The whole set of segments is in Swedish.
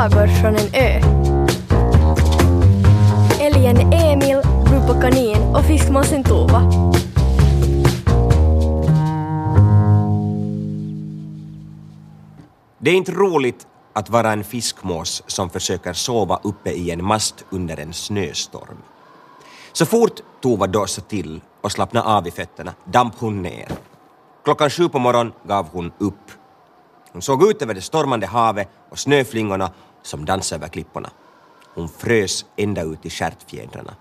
sagor från en ö. Älgen Emil, Rupa Kanin och fiskmåsen Tova. Det är inte roligt att vara en fiskmås som försöker sova uppe i en mast under en snöstorm. Så fort Tova dåsade till och slappnade av i fötterna damp hon ner. Klockan sju på morgonen gav hon upp. Hon såg ut över det stormande havet och snöflingorna som dansade över klipporna. Hon frös ända ut i stjärtfjädrarna.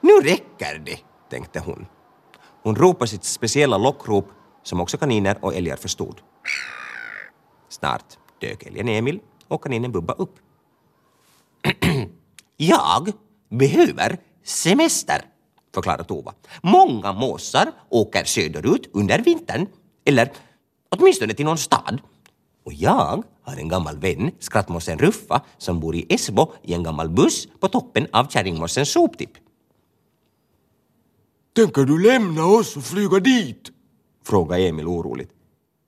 Nu räcker det, tänkte hon. Hon ropade sitt speciella lockrop som också kaniner och älgar förstod. Snart dök älgen Emil och kaninen Bubba upp. Jag behöver semester, förklarade Tova. Många måsar åker söderut under vintern, eller åtminstone till någon stad. Och jag har en gammal vän, skrattmåsen Ruffa, som bor i Esbo i en gammal buss på toppen av kärringmossens soptipp. Tänker du lämna oss och flyga dit? frågade Emil oroligt.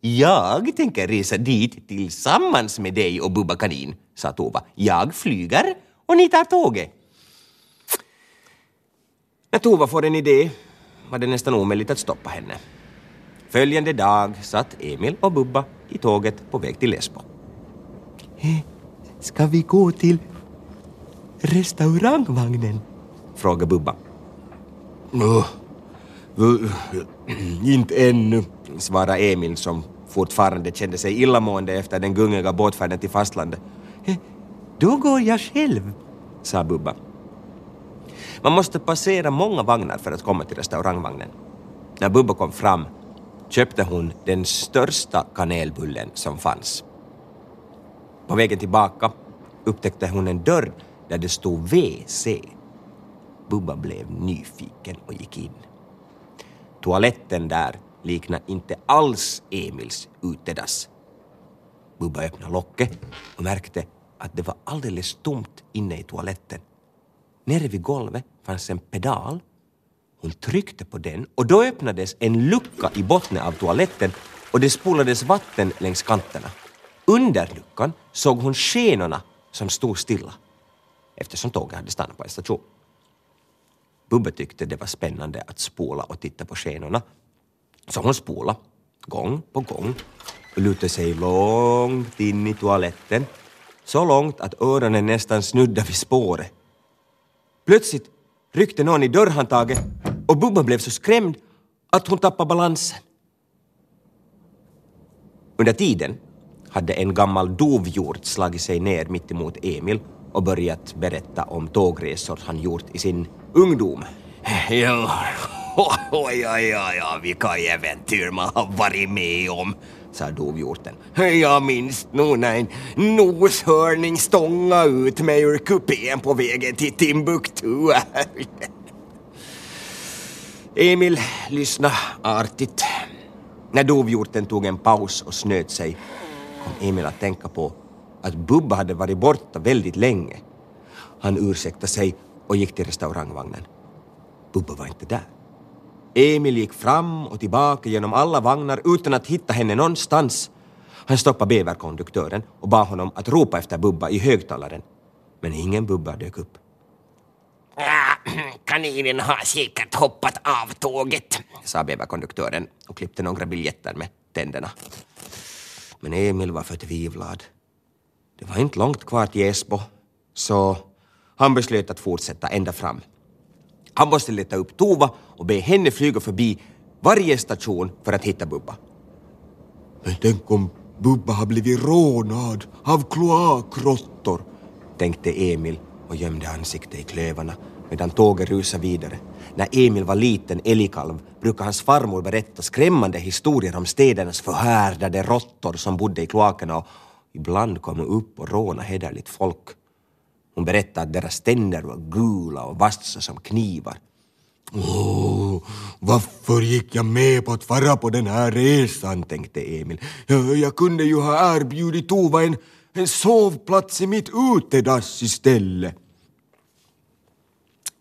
Jag tänker resa dit tillsammans med dig och Bubba Kanin, sa Tova. Jag flyger och ni tar tåget. När Tova får en idé var det nästan omöjligt att stoppa henne. Följande dag satt Emil och Bubba i tåget på väg till Lesbo. Ska vi gå till restaurangvagnen? frågade Bubba. Oh, inte ännu. svarade Emil som fortfarande kände sig illamående efter den gungiga båtfärden till fastlandet. Då går jag själv. sa Bubba. Man måste passera många vagnar för att komma till restaurangvagnen. När Bubba kom fram köpte hon den största kanelbullen som fanns. På vägen tillbaka upptäckte hon en dörr där det stod WC. Bubba blev nyfiken och gick in. Toaletten där liknade inte alls Emils utedass. Bubba öppnade locket och märkte att det var alldeles tomt inne i toaletten. Nere vid golvet fanns en pedal. Hon tryckte på den och då öppnades en lucka i botten av toaletten och det spolades vatten längs kanterna. Under luckan såg hon skenorna som stod stilla eftersom tåget hade stannat på en station. Bubbe tyckte det var spännande att spola och titta på skenorna. Så hon spolade, gång på gång, och lutade sig långt in i toaletten. Så långt att öronen nästan snuddade vid spåret. Plötsligt ryckte någon i dörrhandtaget och Bubba blev så skrämd att hon tappade balansen. Under tiden hade en gammal dovhjort slagit sig ner mittemot Emil och börjat berätta om tågresor han gjort i sin ungdom. Ja, oj, oj, oj, vilka äventyr man har varit med om, sa dovhjorten. Jag minns nog när en noshörning stångade ut mig ur kupén på vägen till Timbuktu. Emil lyssnade artigt. När dovhjorten tog en paus och snöt sig Emil att tänka på att Bubba hade varit borta väldigt länge. Han ursäktade sig och gick till restaurangvagnen. Bubba var inte där. Emil gick fram och tillbaka genom alla vagnar utan att hitta henne någonstans. Han stoppade bäverkonduktören och bad honom att ropa efter Bubba i högtalaren. Men ingen Bubba dök upp. Kaninen har säkert hoppat av tåget, sa bäverkonduktören och klippte några biljetter med tänderna. Men Emil var förtvivlad. Det var inte långt kvar till Esbo, så han beslöt att fortsätta ända fram. Han måste leta upp Tova och be henne flyga förbi varje station för att hitta Bubba. Men tänk om Bubba har blivit rånad av kloakråttor, tänkte Emil och gömde ansiktet i klövarna medan tåget rusar vidare. När Emil var liten älgkalv brukade hans farmor berätta skrämmande historier om städernas förhärdade råttor som bodde i kloakerna och ibland kom upp och råna hederligt folk. Hon berättade att deras tänder var gula och vassa som knivar. Åh, varför gick jag med på att fara på den här resan, tänkte Emil. Jag, jag kunde ju ha erbjudit Tova en, en sovplats i mitt utedass istället.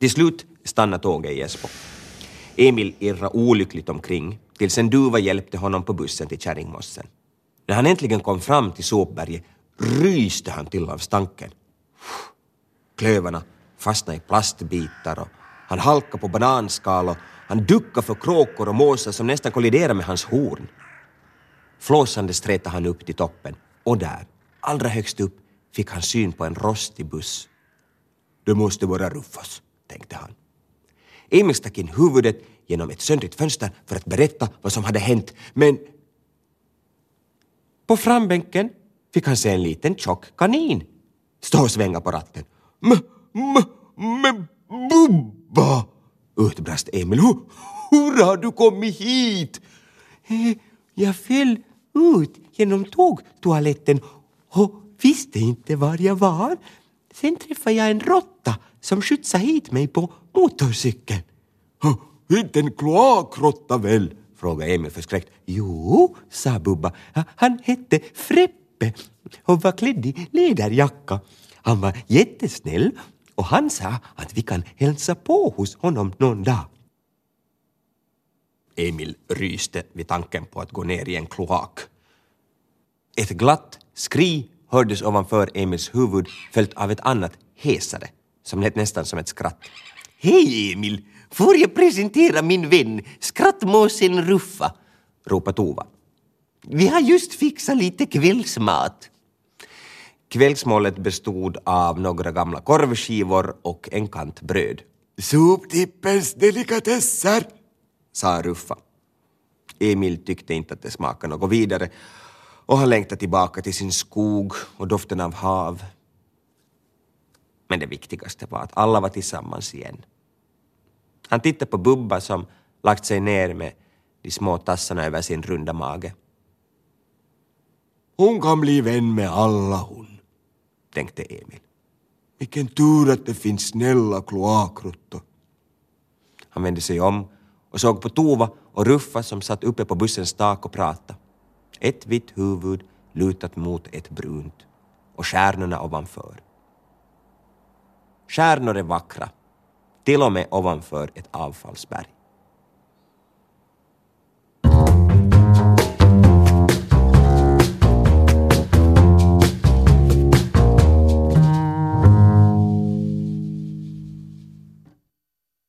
Till slut stannade tåget i Esbo. Emil irrade olyckligt omkring tills en duva hjälpte honom på bussen till Kärringmossen. När han äntligen kom fram till sopberget ryste han till av stanken. Klövarna fastnade i plastbitar och han halkade på bananskal och han duckade för kråkor och måsar som nästan kolliderade med hans horn. Flåsande stretade han upp till toppen och där, allra högst upp, fick han syn på en rostig buss. Det måste vara Ruffas, tänkte han. Emil stack in huvudet genom ett söndrigt fönster för att berätta vad som hade hänt, men på frambänken fick han se en liten tjock kanin stå och svänga på ratten. M, m, men Bubba! utbrast Emil. Hur, hur har du kommit hit? Jag föll ut genom tågtoaletten och visste inte var jag var. Sen träffade jag en råtta som skjutsade hit mig på motorcykeln. Inte en kloakråtta väl? frågade Emil förskräckt. Jo, sa Bubba. Han hette Freppe och var klädd i läderjacka. Han var jättesnäll och han sa att vi kan hälsa på hos honom någon dag. Emil ryste vid tanken på att gå ner i en kloak. Ett glatt skri hördes ovanför Emils huvud följt av ett annat hesare som lät nästan som ett skratt. Hej Emil! Får jag presentera min vän skrattmåsen Ruffa? ropade Tova. Vi har just fixat lite kvällsmat. Kvällsmålet bestod av några gamla korvskivor och en kant bröd. Soptippens delikatesser, sa Ruffa. Emil tyckte inte att det smakade något vidare och han längtade tillbaka till sin skog och doften av hav. Men det viktigaste var att alla var tillsammans igen. Han tittade på Bubba som lagt sig ner med de små tassarna över sin runda mage. Hon kan bli vän med alla hon, tänkte Emil. Vilken tur att det finns snälla kloakråttor. Han vände sig om och såg på Tova och Ruffa som satt uppe på bussens tak och pratade. Ett vitt huvud lutat mot ett brunt och stjärnorna ovanför. Stjärnor är vackra, till och med ovanför ett avfallsberg.